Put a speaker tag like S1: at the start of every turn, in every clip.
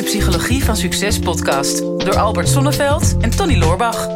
S1: de Psychologie van Succes podcast door Albert Sonneveld en Tony Loorbach.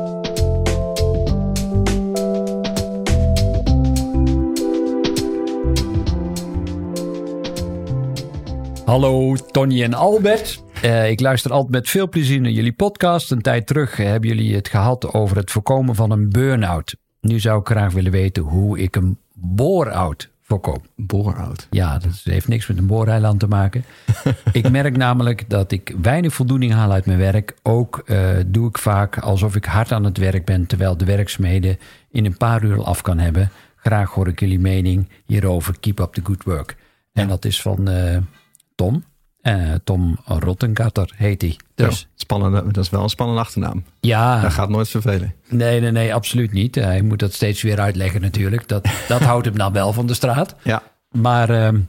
S2: Hallo Tony en Albert. Uh, ik luister altijd met veel plezier naar jullie podcast. Een tijd terug hebben jullie het gehad over het voorkomen van een burn-out. Nu zou ik graag willen weten hoe ik een bore-out voorkom.
S3: Bore-out?
S2: Ja, dat heeft niks met een booreiland te maken. ik merk namelijk dat ik weinig voldoening haal uit mijn werk. Ook uh, doe ik vaak alsof ik hard aan het werk ben, terwijl de werkzaamheden in een paar uur af kan hebben. Graag hoor ik jullie mening hierover. Keep up the good work. En dat is van uh, Tom. Uh, Tom Rottengatter heet hij. Dus.
S3: Ja, spannende, dat is wel een spannende achternaam.
S2: Ja.
S3: Dat gaat nooit vervelen.
S2: Nee, nee, nee, absoluut niet. Hij moet dat steeds weer uitleggen natuurlijk. Dat, dat houdt hem dan wel van de straat.
S3: Ja.
S2: Maar uh,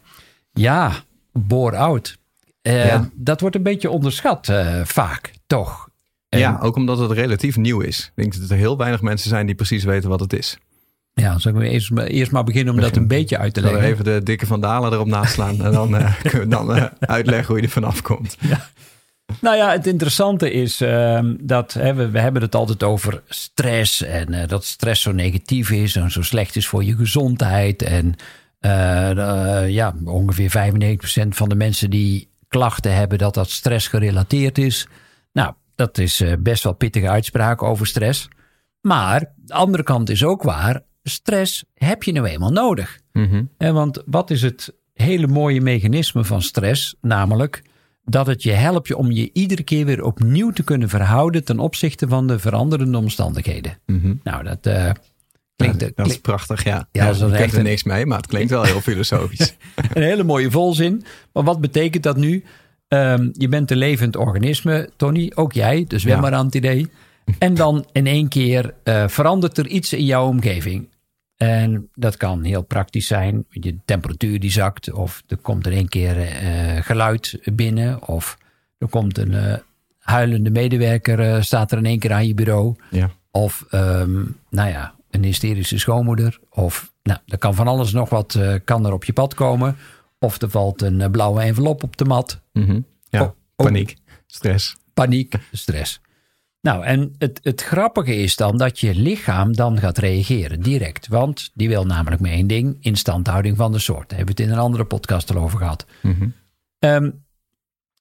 S2: ja, bore-out. Uh, ja. Dat wordt een beetje onderschat uh, vaak, toch?
S3: En, ja, ook omdat het relatief nieuw is. Ik denk dat er heel weinig mensen zijn die precies weten wat het is.
S2: Ja, zullen we eerst, eerst maar beginnen om Begin. dat een beetje uit te leggen.
S3: Even de dikke vandalen erop naslaan en dan uh, kunnen we dan uh, uitleggen hoe je er vanaf komt.
S2: Ja. Nou ja, het interessante is uh, dat hè, we, we, hebben het altijd over stress en uh, dat stress zo negatief is en zo slecht is voor je gezondheid. En ja, ongeveer 95% van de mensen die klachten hebben, dat dat stress gerelateerd is. Nou, dat is best wel pittige uitspraak over stress. Maar de andere kant is ook waar stress heb je nou eenmaal nodig.
S3: Mhm.
S2: Mm -hmm. Want wat is het hele mooie mechanisme van stress? Namelijk dat het je helpt je om je iedere keer weer opnieuw te kunnen verhouden ten opzichte van de veranderende omstandigheden.
S3: Mm -hmm.
S2: Nou, dat uh, klinkt.
S3: Ja, dat is prachtig, ja.
S2: ja,
S3: ja ik er niks mee, maar het klinkt wel heel filosofisch.
S2: een hele mooie volzin. Maar wat betekent dat nu? Um, je bent een levend organisme, Tony, ook jij, dus wel ja. maar aan het idee. En dan in één keer uh, verandert er iets in jouw omgeving. En dat kan heel praktisch zijn. Je temperatuur die zakt. Of er komt in één keer uh, geluid binnen. Of er komt een uh, huilende medewerker. Uh, staat er in één keer aan je bureau.
S3: Ja.
S2: Of um, nou ja, een hysterische schoonmoeder. Of nou, er kan van alles nog wat kan er op je pad komen. Of er valt een blauwe envelop op de mat.
S3: Mm -hmm. Ja, oh, paniek, stress.
S2: Paniek, stress. Nou, en het, het grappige is dan dat je lichaam dan gaat reageren direct. Want die wil namelijk maar één ding: instandhouding van de soort. Daar hebben we het in een andere podcast al over gehad.
S3: Mm -hmm.
S2: um,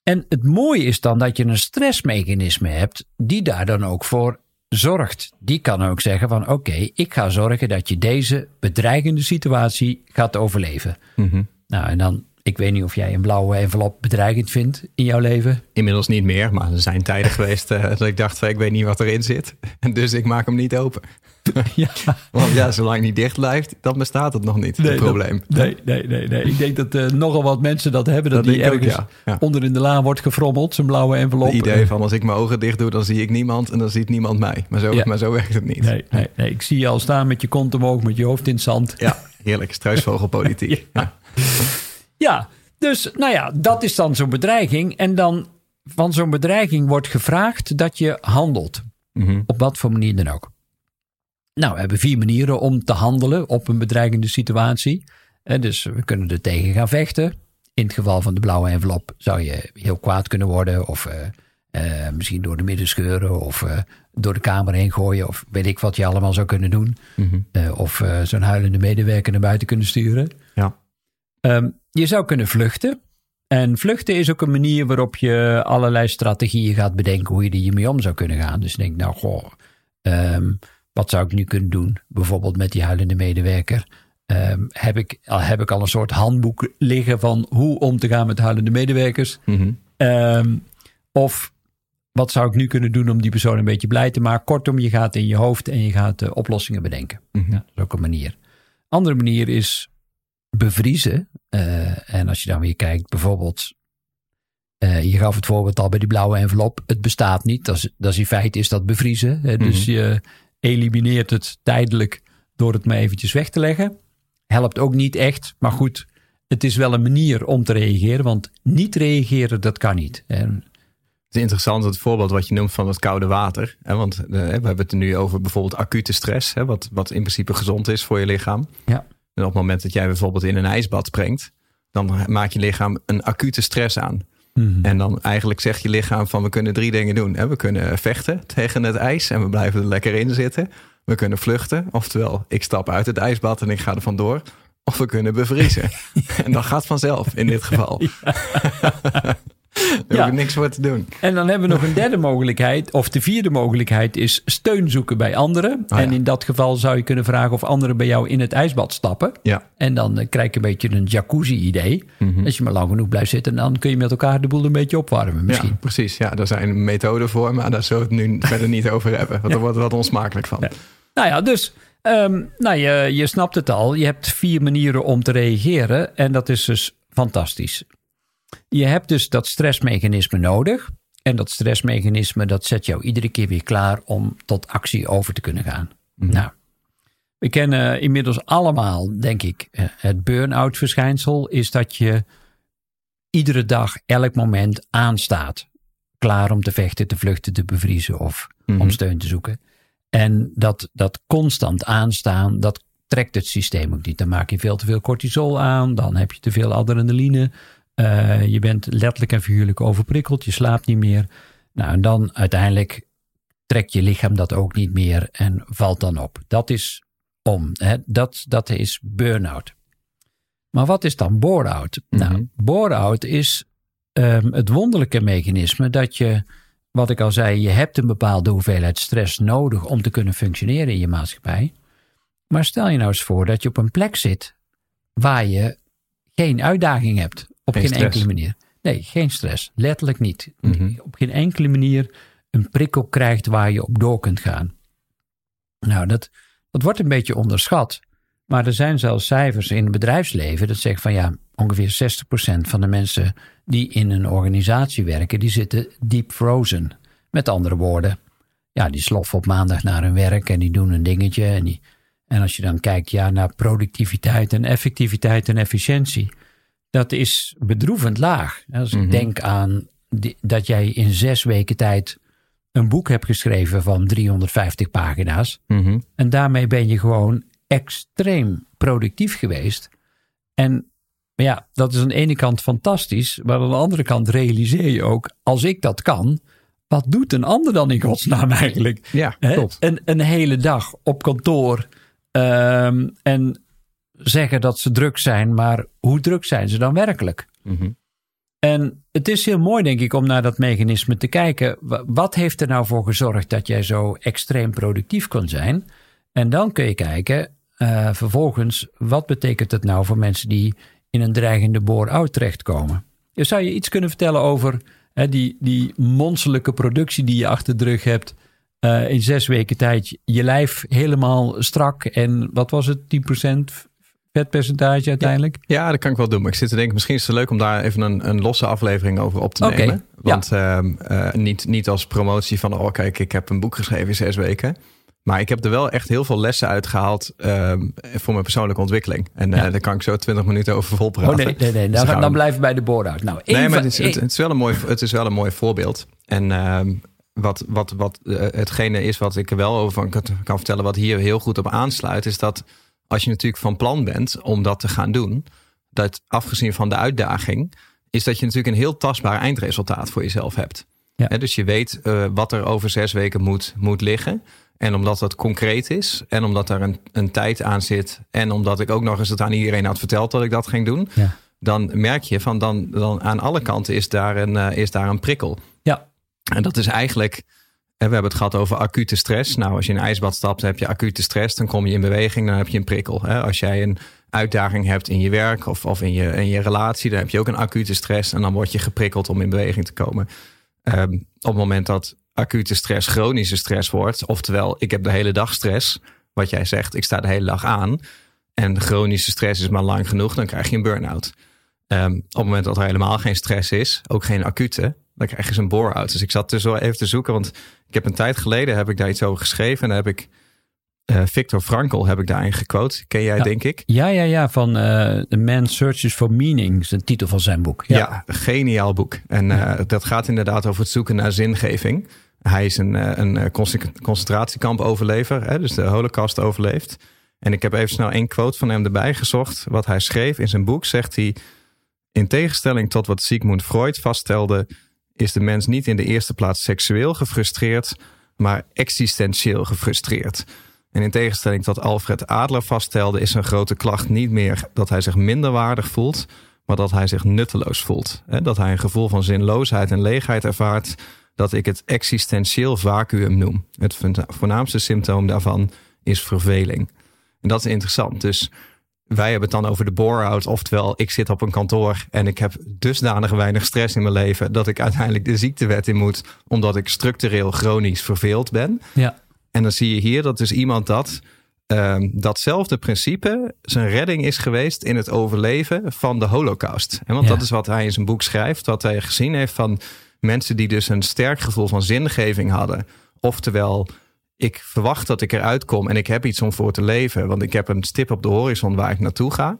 S2: en het mooie is dan dat je een stressmechanisme hebt, die daar dan ook voor zorgt. Die kan ook zeggen: van oké, okay, ik ga zorgen dat je deze bedreigende situatie gaat overleven.
S3: Mm -hmm.
S2: Nou, en dan ik weet niet of jij een blauwe envelop bedreigend vindt in jouw leven.
S3: Inmiddels niet meer, maar er zijn tijden geweest uh, dat ik dacht: ik weet niet wat erin zit. Dus ik maak hem niet open.
S2: ja.
S3: Want ja, zolang hij dicht blijft, dan bestaat het nog niet,
S2: nee,
S3: het probleem.
S2: Dat, nee, nee, nee, nee. Ik denk dat uh, nogal wat mensen dat hebben. Dat, dat die ergens ook, ja. Ja. onder in de laan wordt gefrommeld, zijn blauwe envelop.
S3: Het idee van als ik mijn ogen dicht doe, dan zie ik niemand en dan ziet niemand mij. Maar zo, ja. maar zo werkt het niet.
S2: Nee, nee, nee, ik zie je al staan met je kont omhoog, met je hoofd in het zand.
S3: Ja, heerlijk. Struisvogelpolitiek.
S2: ja. Ja. Dus nou ja, dat is dan zo'n bedreiging. En dan van zo'n bedreiging wordt gevraagd dat je handelt.
S3: Mm -hmm.
S2: Op wat voor manier dan ook. Nou, we hebben vier manieren om te handelen op een bedreigende situatie. Dus we kunnen er tegen gaan vechten. In het geval van de blauwe envelop zou je heel kwaad kunnen worden. Of uh, uh, misschien door de midden scheuren. Of uh, door de kamer heen gooien. Of weet ik wat je allemaal zou kunnen doen.
S3: Mm -hmm.
S2: of zo'n huilende medewerker naar buiten kunnen sturen.
S3: Ja.
S2: Um, je zou kunnen vluchten. En vluchten is ook een manier waarop je allerlei strategieën gaat bedenken hoe je er hiermee om zou kunnen gaan. Dus je denkt, nou goh, um, wat zou ik nu kunnen doen? Bijvoorbeeld met die huilende medewerker. Um, heb, ik, heb ik al een soort handboek liggen van hoe om te gaan met huilende medewerkers?
S3: Mm -hmm.
S2: um, of wat zou ik nu kunnen doen om die persoon een beetje blij te maken? Kortom, je gaat in je hoofd en je gaat uh, oplossingen bedenken.
S3: Mm -hmm.
S2: ja, dat is ook een manier. Andere manier is bevriezen. Uh, en als je dan weer kijkt, bijvoorbeeld, uh, je gaf het voorbeeld al bij die blauwe envelop. Het bestaat niet. Dat is, dat is in feite is dat bevriezen. Hè? Dus mm -hmm. je elimineert het tijdelijk door het maar eventjes weg te leggen. Helpt ook niet echt, maar goed, het is wel een manier om te reageren. Want niet reageren, dat kan niet.
S3: Het is interessant het voorbeeld wat je noemt van het koude water. Hè? Want uh, we hebben het nu over bijvoorbeeld acute stress. Hè? Wat, wat in principe gezond is voor je lichaam.
S2: Ja.
S3: En op het moment dat jij bijvoorbeeld in een ijsbad springt, dan maakt je lichaam een acute stress aan. Mhm. En dan eigenlijk zegt je lichaam van we kunnen drie dingen doen. We kunnen vechten tegen het ijs en we blijven er lekker in zitten. We kunnen vluchten, oftewel ik stap uit het ijsbad en ik ga er vandoor. Of we kunnen bevriezen. en dat gaat vanzelf in dit geval. Daar ja. niks voor te doen.
S2: En dan hebben we nog een derde mogelijkheid. Of de vierde mogelijkheid is steun zoeken bij anderen. Oh en in dat geval zou je kunnen vragen of anderen bij jou in het ijsbad stappen.
S3: Ja.
S2: En dan uh, krijg je een beetje een jacuzzi-idee. Mhm. Als je maar lang genoeg blijft zitten, dan kun je met elkaar de boel een beetje opwarmen misschien.
S3: Ja, precies. Ja, daar zijn methoden voor, maar daar zullen we het nu verder niet over hebben. Want daar wordt wat onsmakelijk van.
S2: Nou ja, dus um, nou, je, je snapt het al. Je hebt vier manieren om te reageren. En dat is dus fantastisch. Je hebt dus dat stressmechanisme nodig. En dat stressmechanisme dat zet jou iedere keer weer klaar om tot actie over te kunnen gaan. Mhm. Nou, we kennen inmiddels allemaal, denk ik, eh, het burn-out verschijnsel is dat je iedere dag, elk moment aanstaat. Klaar om te vechten, te vluchten, te bevriezen of om mhm. steun te zoeken. En dat, dat constant aanstaan, dat trekt het systeem ook niet. Dan maak je veel te veel cortisol aan, dan heb je te veel adrenaline. Uh, je bent letterlijk en figuurlijk overprikkeld, je slaapt niet meer. Nou, en dan uiteindelijk trekt je lichaam dat ook niet meer en valt dan op. Dat is om. Hè? Dat, dat is burn-out. Maar wat is dan bore-out? Mm -hmm. Nou, bore-out is um, het wonderlijke mechanisme dat je, wat ik al zei, je hebt een bepaalde hoeveelheid stress nodig om te kunnen functioneren in je maatschappij. Maar stel je nou eens voor dat je op een plek zit waar je geen uitdaging hebt. Op geen, enkele manier. Nee, geen stress. Letterlijk niet. Mhm. Op geen enkele manier een prikkel krijgt waar je op door kunt gaan. Nou, dat, dat wordt een beetje onderschat. Maar er zijn zelfs cijfers in het bedrijfsleven dat zeggen van ja, ongeveer 60% van de mensen die in een organisatie werken, die zitten deep frozen. Met andere woorden, ja, die sloffen op maandag naar hun werk en die doen een dingetje. En, die, en als je dan kijkt ja, naar productiviteit en effectiviteit en efficiëntie, dat is bedroevend laag. Als ik mhm. denk aan dat jij in zes weken tijd een boek hebt geschreven van 350 pagina's. Mhm. En daarmee ben je gewoon extreem productief geweest. En ja, dat is aan de ene kant fantastisch, maar aan de andere kant realiseer je ook, als ik dat kan, wat doet een ander dan in godsnaam eigenlijk?
S3: Ja, klopt.
S2: Een, een hele dag op kantoor um, en zeggen dat ze druk zijn, maar hoe druk zijn ze dan werkelijk? Mhm. En het is heel mooi, denk ik, om naar dat mechanisme te kijken. Wat heeft er nou voor gezorgd dat jij zo extreem productief kon zijn? En dan kun je kijken, uh, vervolgens, wat betekent het nou voor mensen die in een dreigende bore-out terechtkomen? Dus zou je iets kunnen vertellen over hè, die, die monsterlijke productie die je achter de rug hebt? Uh, in zes weken tijd je lijf helemaal strak en wat was het, 10%, vetpercentage uiteindelijk?
S3: Ja, dat kan ik wel doen. Maar ik zit te denken, misschien is het leuk om daar even een, een losse aflevering over op te nemen. Want ehm, eh, niet, niet als promotie van, oh kijk, ik heb een boek geschreven in zes weken. Maar ik heb er wel echt heel veel lessen uitgehaald um, voor mijn persoonlijke ontwikkeling. En uh, daar kan ik zo twintig minuten over volpraten.
S2: Oh nee, nee, nee. Dan, dus dan blijven we bij de board Nou,
S3: nee, maar het is, het, is, wel een mooi, het is wel een mooi voorbeeld. En um, wat, wat, wat uh, hetgene is wat ik er wel over kan, kan vertellen, wat hier heel goed op aansluit, is dat als je natuurlijk van plan bent om dat te gaan doen, dat afgezien van de uitdaging, is dat je natuurlijk een heel tastbaar eindresultaat voor jezelf hebt. Ja. dus je weet uh, wat er over zes weken moet, moet liggen. En omdat dat concreet is en omdat er een, een tijd aan zit en omdat ik ook nog eens het aan iedereen had verteld dat ik dat ging doen, ja. dan merk je van dan, dan aan alle kanten is daar een, uh, is daar een prikkel.
S2: Ja.
S3: En dat is eigenlijk we hebben het gehad over acute stress. Nou, als je in een ijsbad stapt, heb je acute stress. Dan kom je in beweging, dan heb je een prikkel. Als jij een uitdaging hebt in je werk of, of in, je, in je relatie, dan heb je ook een acute stress. En dan word je geprikkeld om in beweging te komen. Um, op het moment dat acute stress chronische stress wordt, oftewel ik heb de hele dag stress, wat jij zegt, ik sta de hele dag aan. En chronische stress is maar lang genoeg, dan krijg je een burn-out. Um, op het moment dat er helemaal geen stress is, ook geen acute, dan krijg je zo'n bore-out. Dus ik zat dus wel even te zoeken, want ik heb een tijd geleden heb ik daar iets over geschreven. En dan heb ik uh, Victor Frankl heb ik daarin gequote. Ken jij, denk ik?
S2: Ja, ja, ja. Van uh, The Man Searches for Meaning is de titel van zijn boek.
S3: Ja, ja geniaal boek. En uh, dat gaat inderdaad over het zoeken naar zingeving. Hij is een, een concentratiekamp overlever, hè, dus de holocaust overleefd. En ik heb even snel één quote van hem erbij gezocht. Wat hij schreef in zijn boek, zegt hij... In tegenstelling tot wat Sigmund Freud vaststelde, is de mens niet in de eerste plaats seksueel gefrustreerd, maar existentieel gefrustreerd. En in tegenstelling tot Alfred Adler vaststelde, is zijn grote klacht niet meer dat hij zich minderwaardig voelt, maar dat hij zich nutteloos voelt. Dat hij een gevoel van zinloosheid en leegheid ervaart, dat ik het existentieel vacuüm noem. Het voornaamste symptoom daarvan is verveling. En dat is interessant. Dus wij hebben het dan over de bore-out. Oftewel, ik zit op een kantoor en ik heb dusdanig weinig stress in mijn leven dat ik uiteindelijk de ziektewet in moet, omdat ik structureel chronisch verveeld ben.
S2: Ja.
S3: En dan zie je hier dat dus iemand dat um, datzelfde principe zijn redding is geweest in het overleven van de Holocaust. En want dat is wat hij in zijn boek schrijft, wat hij gezien heeft van mensen die dus een sterk gevoel van zingeving hadden. Oftewel, ik verwacht dat ik eruit kom en ik heb iets om voor te leven, want ik heb een stip op de horizon waar ik naartoe ga.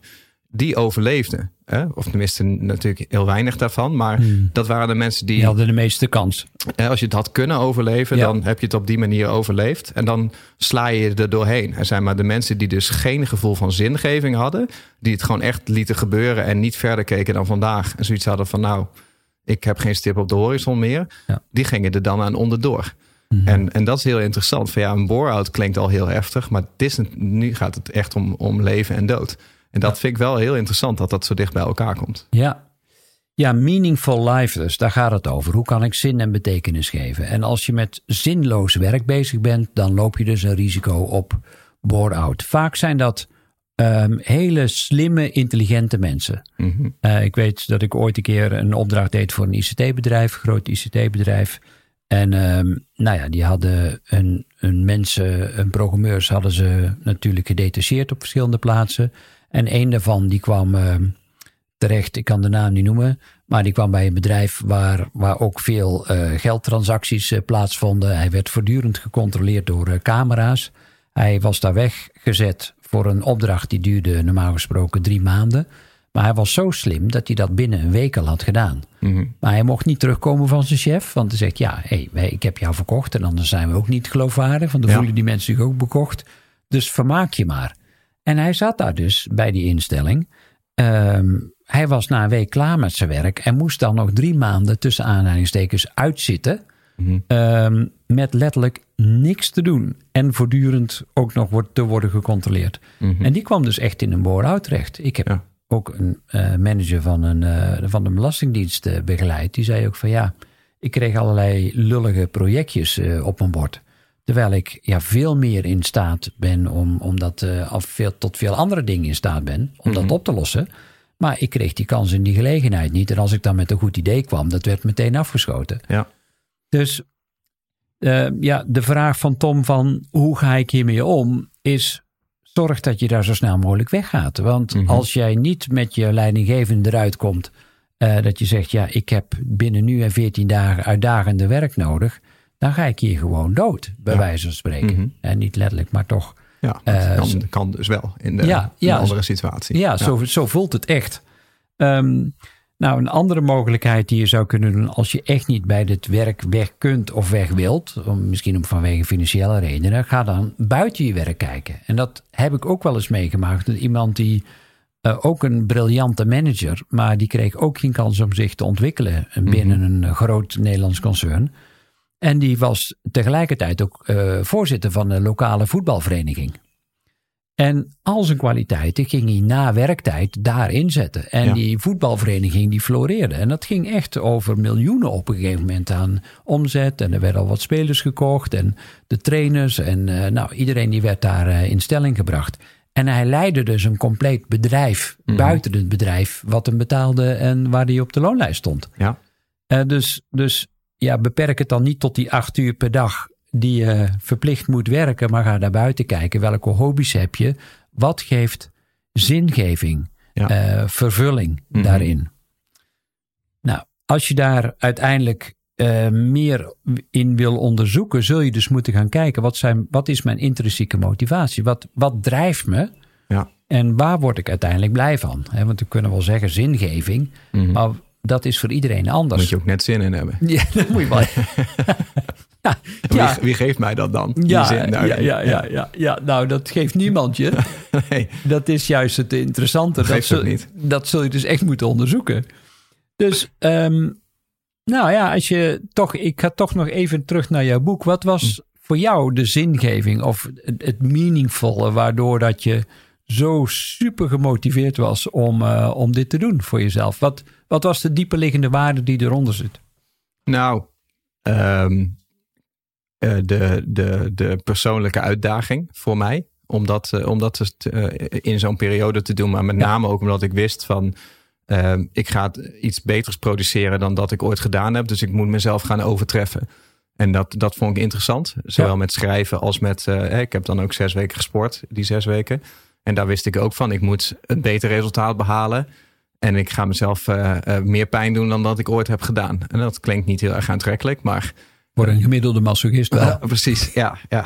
S3: Die overleefden. Hè? Of tenminste, natuurlijk heel weinig daarvan. Maar hmm. dat waren de mensen die.
S2: Die hadden de meeste kans.
S3: Als je het had kunnen overleven, dan heb je het op die manier overleefd. En dan sla je er doorheen. Er zijn maar de mensen die dus geen gevoel van zingeving hadden. Die het gewoon echt lieten gebeuren en niet verder keken dan vandaag. En zoiets hadden van nou, ik heb geen stip op de horizon meer. Die gingen er dan aan onderdoor. Mhm. En, en dat is heel interessant. Van ja, een bore-out klinkt al heel heftig, maar is, nu gaat het echt om, om leven en dood. En dat vind ik wel heel interessant dat dat zo dicht bij elkaar komt.
S2: Ja. Ja, meaningful life dus, daar gaat het over. Hoe kan ik zin en betekenis geven? En als je met zinloos werk bezig bent, dan loop je dus een risico op bore-out. Vaak zijn dat um, hele slimme, intelligente mensen. Mhm. uh, ik weet dat ik ooit een keer een opdracht deed voor een ICT-bedrijf, een groot ICT-bedrijf. En um, nou ja, die hadden een, mensen, een programmeurs hadden ze natuurlijk gedetacheerd op verschillende plaatsen. En een daarvan die kwam uh, terecht, ik kan de naam niet noemen, maar die kwam bij een bedrijf waar, waar ook veel uh, geldtransacties uh, plaatsvonden. Hij werd voortdurend gecontroleerd door camera's. Hij was daar weggezet voor een opdracht die duurde normaal gesproken drie maanden. Maar hij was zo slim dat hij dat binnen een week al had gedaan. Mhm. Maar hij mocht niet terugkomen van zijn chef. Want hij zegt, ja, hey, ik heb jou verkocht. En anders zijn we ook niet geloofwaardig. Want dan voelen die mensen zich ook bekocht. Dus vermaak je maar. En hij zat daar dus bij die instelling. Ehm, hij was na een week klaar met zijn werk. En moest dan nog drie maanden tussen aanhalingstekens uitzitten. Mhm. Ehm, met letterlijk niks te doen. En voortdurend ook nog wordt, te worden gecontroleerd. Mhm. En die kwam dus echt in een bore-out terecht. Ik heb ook een uh, manager van een, uh, van de Belastingdienst uh, begeleid. Die zei ook van ja, ik kreeg allerlei lullige projectjes op mijn bord. Terwijl ik ja, veel meer in staat ben om, om dat af veel, tot veel andere dingen in staat ben om dat mhm. op te lossen. Maar ik kreeg die kans en die gelegenheid niet. En als ik dan met een goed idee kwam, dat werd meteen afgeschoten.
S3: Ja.
S2: Dus ja, de vraag van Tom van hoe ga ik hiermee om, is zorg dat je daar zo snel mogelijk weggaat. Want mhm. als jij niet met je leidinggevende eruit komt, uh, dat je zegt, ja, ik heb binnen nu en 14 dagen uitdagende werk nodig, dan ga ik hier gewoon dood, bij wijze van spreken. Mhm. En niet letterlijk, maar toch.
S3: Ja, dat uh, kan, kan, dus wel in de, ja, in andere situatie.
S2: Ja, Zo, zo voelt het echt. Um, nou, een andere mogelijkheid die je zou kunnen doen als je echt niet bij dit werk weg kunt of weg wilt, om, misschien om vanwege financiële redenen, ga dan buiten je werk kijken. En dat heb ik ook wel eens meegemaakt. Iemand die uh, ook een briljante manager, maar die kreeg ook geen kans om zich te ontwikkelen binnen mhm. een groot Nederlands concern. En die was tegelijkertijd ook uh, voorzitter van de lokale voetbalvereniging. En al zijn kwaliteiten ging hij na werktijd daar inzetten. En die voetbalvereniging die floreerde. En dat ging echt over miljoenen op een gegeven moment aan omzet. En er werden al wat spelers gekocht. En de trainers. En uh, nou, iedereen die werd daar uh, in stelling gebracht. En hij leidde dus een compleet bedrijf mm buiten het bedrijf. Wat hem betaalde en waar hij op de loonlijst stond.
S3: Ja.
S2: Uh, dus, dus ja, beperk het dan niet tot die acht uur per dag die je verplicht moet werken, maar ga daar buiten kijken. Welke hobby's heb je? Wat geeft zingeving, uh, vervulling mhm. daarin? Nou, als je daar uiteindelijk uh, meer in wil onderzoeken, zul je dus moeten gaan kijken: wat, zijn, wat is mijn intrinsieke motivatie? Wat, wat drijft me?
S3: Ja.
S2: En waar word ik uiteindelijk blij van? want we kunnen wel zeggen zingeving, mm maar dat is voor iedereen anders.
S3: Moet je ook net zin in hebben.
S2: Ja, dat moet je wel.
S3: Wie,
S2: Ja.
S3: wie geeft mij dat dan? Die
S2: Ja,
S3: zin
S2: ja, ja, ja, ja, ja. Nou, dat geeft niemand je.
S3: Nee.
S2: Dat is juist het interessante. Dat,
S3: ook
S2: zul,
S3: niet.
S2: dat zul je dus echt moeten onderzoeken. Dus, ehm, nou ja, als je toch, ik ga toch nog even terug naar jouw boek. Wat was voor jou de zingeving of het, het meaningvolle waardoor dat je zo super gemotiveerd was om, eh, om dit te doen voor jezelf? Wat, wat was de diepe liggende waarde die eronder zit?
S3: Nou, ehm, eh, de, de, de persoonlijke uitdaging voor mij. Om dat, eh, om dat dus te- eh, in zo'n periode te doen. Maar met name ook omdat ik wist van... ik ga iets beters produceren dan dat ik ooit gedaan heb. Dus ik moet mezelf gaan overtreffen. En dat, dat vond ik interessant. Zowel
S2: Ja.
S3: met schrijven als met... eh, ik heb dan ook zes weken gesport, die zes weken. En daar wist ik ook van. Ik moet een beter resultaat behalen. En ik ga mezelf eh, eh, meer pijn doen dan dat ik ooit heb gedaan. En dat klinkt niet heel erg aantrekkelijk, maar
S2: Voor een gemiddelde masochist wel.
S3: ja, precies, ja, ja.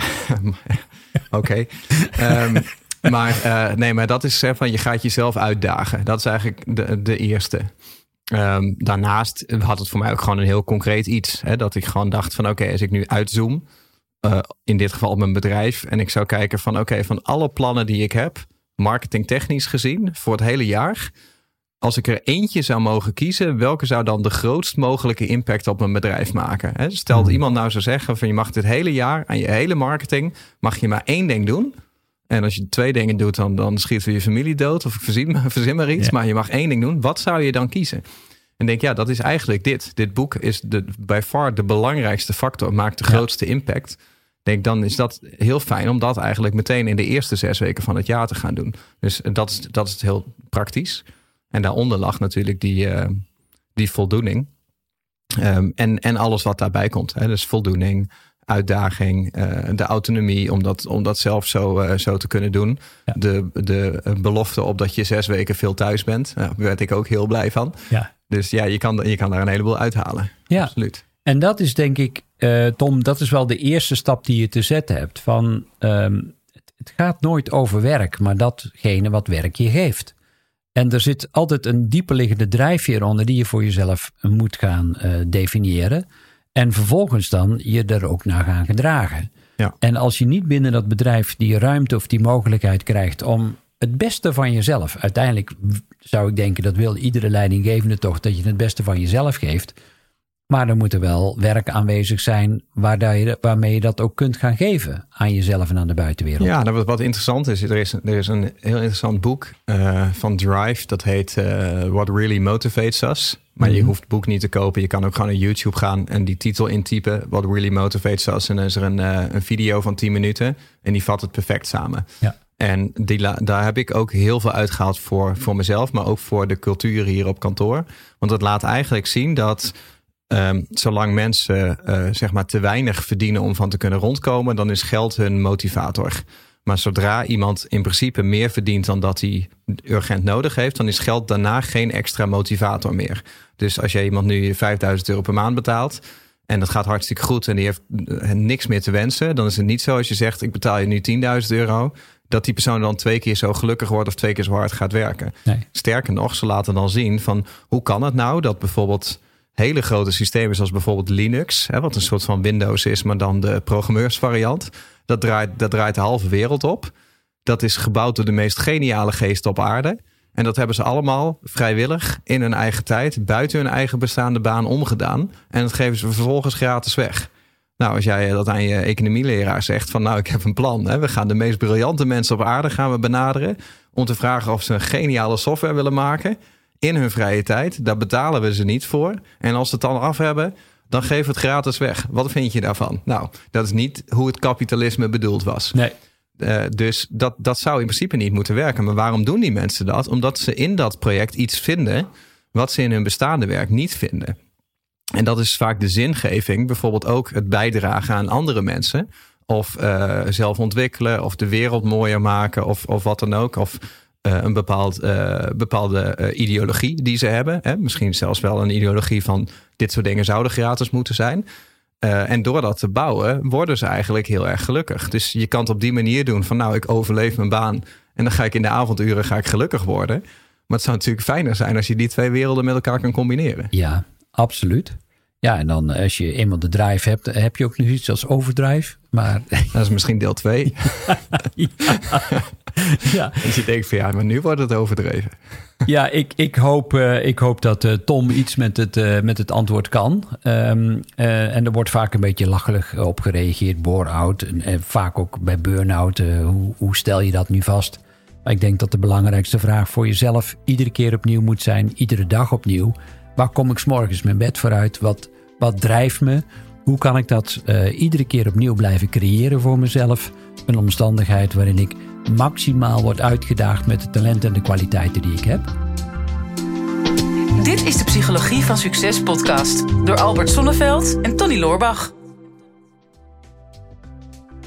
S3: Oké. Ehm, maar eh, nee, maar dat is hè, van je gaat jezelf uitdagen. Dat is eigenlijk de, de eerste. Ehm, daarnaast had het voor mij ook gewoon een heel concreet iets. Hè, dat ik gewoon dacht van oké, als ik nu uitzoom, eh, in dit geval op mijn bedrijf, en ik zou kijken van oké, van alle plannen die ik heb, marketingtechnisch gezien, voor het hele jaar, als ik er eentje zou mogen kiezen, welke zou dan de grootst mogelijke impact op mijn bedrijf maken? Stel dat
S2: Hmm.
S3: iemand nou zou zeggen van je mag dit hele jaar aan je hele marketing, mag je maar één ding doen. En als je twee dingen doet, dan, dan schiet weer je familie dood of verzin, verzin maar iets.
S2: Ja.
S3: Maar je mag één ding doen. Wat zou je dan kiezen? En denk, ja, dat is eigenlijk dit. Dit boek is de, by far de belangrijkste factor, maakt de
S2: Ja.
S3: grootste impact. Denk, dan is dat heel fijn om dat eigenlijk meteen in de eerste zes weken van het jaar te gaan doen. Dus dat is, dat is heel praktisch. En daaronder lag natuurlijk die, eh, die voldoening. Ehm, en, en alles wat daarbij komt. Hè? Dus voldoening, uitdaging, eh, de autonomie om dat, om dat zelf zo, eh, zo te kunnen doen.
S2: Ja.
S3: De, de belofte op dat je zes weken veel thuis bent. Nou, daar werd ik ook heel blij van.
S2: Ja.
S3: Dus ja, je kan, je kan daar een heleboel uithalen.
S2: Ja.
S3: Absoluut.
S2: En dat is denk ik, Tom, dat is wel de eerste stap die je te zetten hebt. Van, ehm, het gaat nooit over werk, maar datgene wat werk je geeft. En er zit altijd een dieper liggende drijfveer onder die je voor jezelf moet gaan eh, definiëren. En vervolgens dan je er ook naar gaan gedragen.
S3: Ja.
S2: En als je niet binnen dat bedrijf die ruimte of die mogelijkheid krijgt om het beste van jezelf, uiteindelijk zou ik denken dat wil iedere leidinggevende toch dat je het beste van jezelf geeft. Maar er moet er wel werk aanwezig zijn waar je, waarmee je dat ook kunt gaan geven aan jezelf en aan de buitenwereld.
S3: Ja, nou, wat, wat interessant is, er is, er is een heel interessant boek eh, van Drive. Dat heet eh, What Really Motivates Us. Maar je
S2: Mhm.
S3: hoeft het boek niet te kopen. Je kan ook gewoon naar YouTube gaan en die titel intypen. What Really Motivates Us. En dan is er een, eh, een video van 10 minuten. En die vat het perfect samen.
S2: Ja.
S3: En die, daar heb ik ook heel veel uitgehaald voor, voor mezelf. Maar ook voor de cultuur hier op kantoor. Want het laat eigenlijk zien dat... Ehm, zolang mensen eh, zeg maar te weinig verdienen om van te kunnen rondkomen, dan is geld hun motivator. Maar zodra iemand in principe meer verdient dan dat hij urgent nodig heeft, dan is geld daarna geen extra motivator meer. Dus als jij iemand nu 5000 euro per maand betaalt en dat gaat hartstikke goed en die heeft eh, niks meer te wensen, dan is het niet zo als je zegt ik betaal je nu 10.000 euro, dat die persoon dan twee keer zo gelukkig wordt of twee keer zo hard gaat werken.
S2: Nee.
S3: Sterker nog, ze laten dan zien van hoe kan het nou dat bijvoorbeeld hele grote systemen zoals bijvoorbeeld Linux, hè, wat een soort van Windows is, maar dan de programmeursvariant, dat draait, dat draait de halve wereld op. Dat is gebouwd door de meest geniale geesten op aarde. En dat hebben ze allemaal vrijwillig in hun eigen tijd, buiten hun eigen bestaande baan omgedaan. En dat geven ze vervolgens gratis weg. Nou, als jij dat aan je economieleraar zegt van nou, ik heb een plan. Hè, we gaan de meest briljante mensen op aarde gaan we benaderen om te vragen of ze een geniale software willen maken in hun vrije tijd. Daar betalen we ze niet voor. En als ze het dan af hebben, dan geven we het gratis weg. Wat vind je daarvan? Nou, dat is niet hoe het kapitalisme bedoeld was.
S2: Nee.
S3: Uh, dus dat, dat zou in principe niet moeten werken. Maar waarom doen die mensen dat? Omdat ze in dat project iets vinden wat ze in hun bestaande werk niet vinden. En dat is vaak de zingeving, bijvoorbeeld ook het bijdragen aan andere mensen. Of uh, zelf ontwikkelen, of de wereld mooier maken, of, of wat dan ook. Of een bepaald, uh, bepaalde ideologie die ze hebben. Hè? Misschien zelfs wel een ideologie van dit soort dingen zouden gratis moeten zijn. En door dat te bouwen worden ze eigenlijk heel erg gelukkig. Dus je kan het op die manier doen van nou, ik overleef mijn baan en dan ga ik in de avonduren ga ik gelukkig worden. Maar het zou natuurlijk fijner zijn als je die twee werelden met elkaar kan combineren.
S2: Ja, absoluut. Ja, en dan als je eenmaal de drive hebt, heb je ook nog iets als overdrive. Maar
S3: Dat is misschien deel 2.
S2: ja,
S3: Dat je denkt van ja, maar nu wordt het overdreven.
S2: ja ik, ik, hoop, eh, ik hoop dat eh, Tom iets met het, eh, met het antwoord kan. Ehm, eh, en er wordt vaak een beetje lachelig op gereageerd. Bore-out en, en vaak ook bij burn-out. eh, hoe, hoe stel je dat nu vast? Ik denk dat de belangrijkste vraag voor jezelf iedere keer opnieuw moet zijn. Iedere dag opnieuw. Waar kom ik morgens mijn bed vooruit? Wat, wat drijft me? Hoe kan ik dat eh, iedere keer opnieuw blijven creëren voor mezelf? Een omstandigheid waarin ik maximaal word uitgedaagd met de talenten en de kwaliteiten die ik heb.
S1: Dit is de Psychologie van Succes podcast door Albert Sonneveld en Tony Loorbach.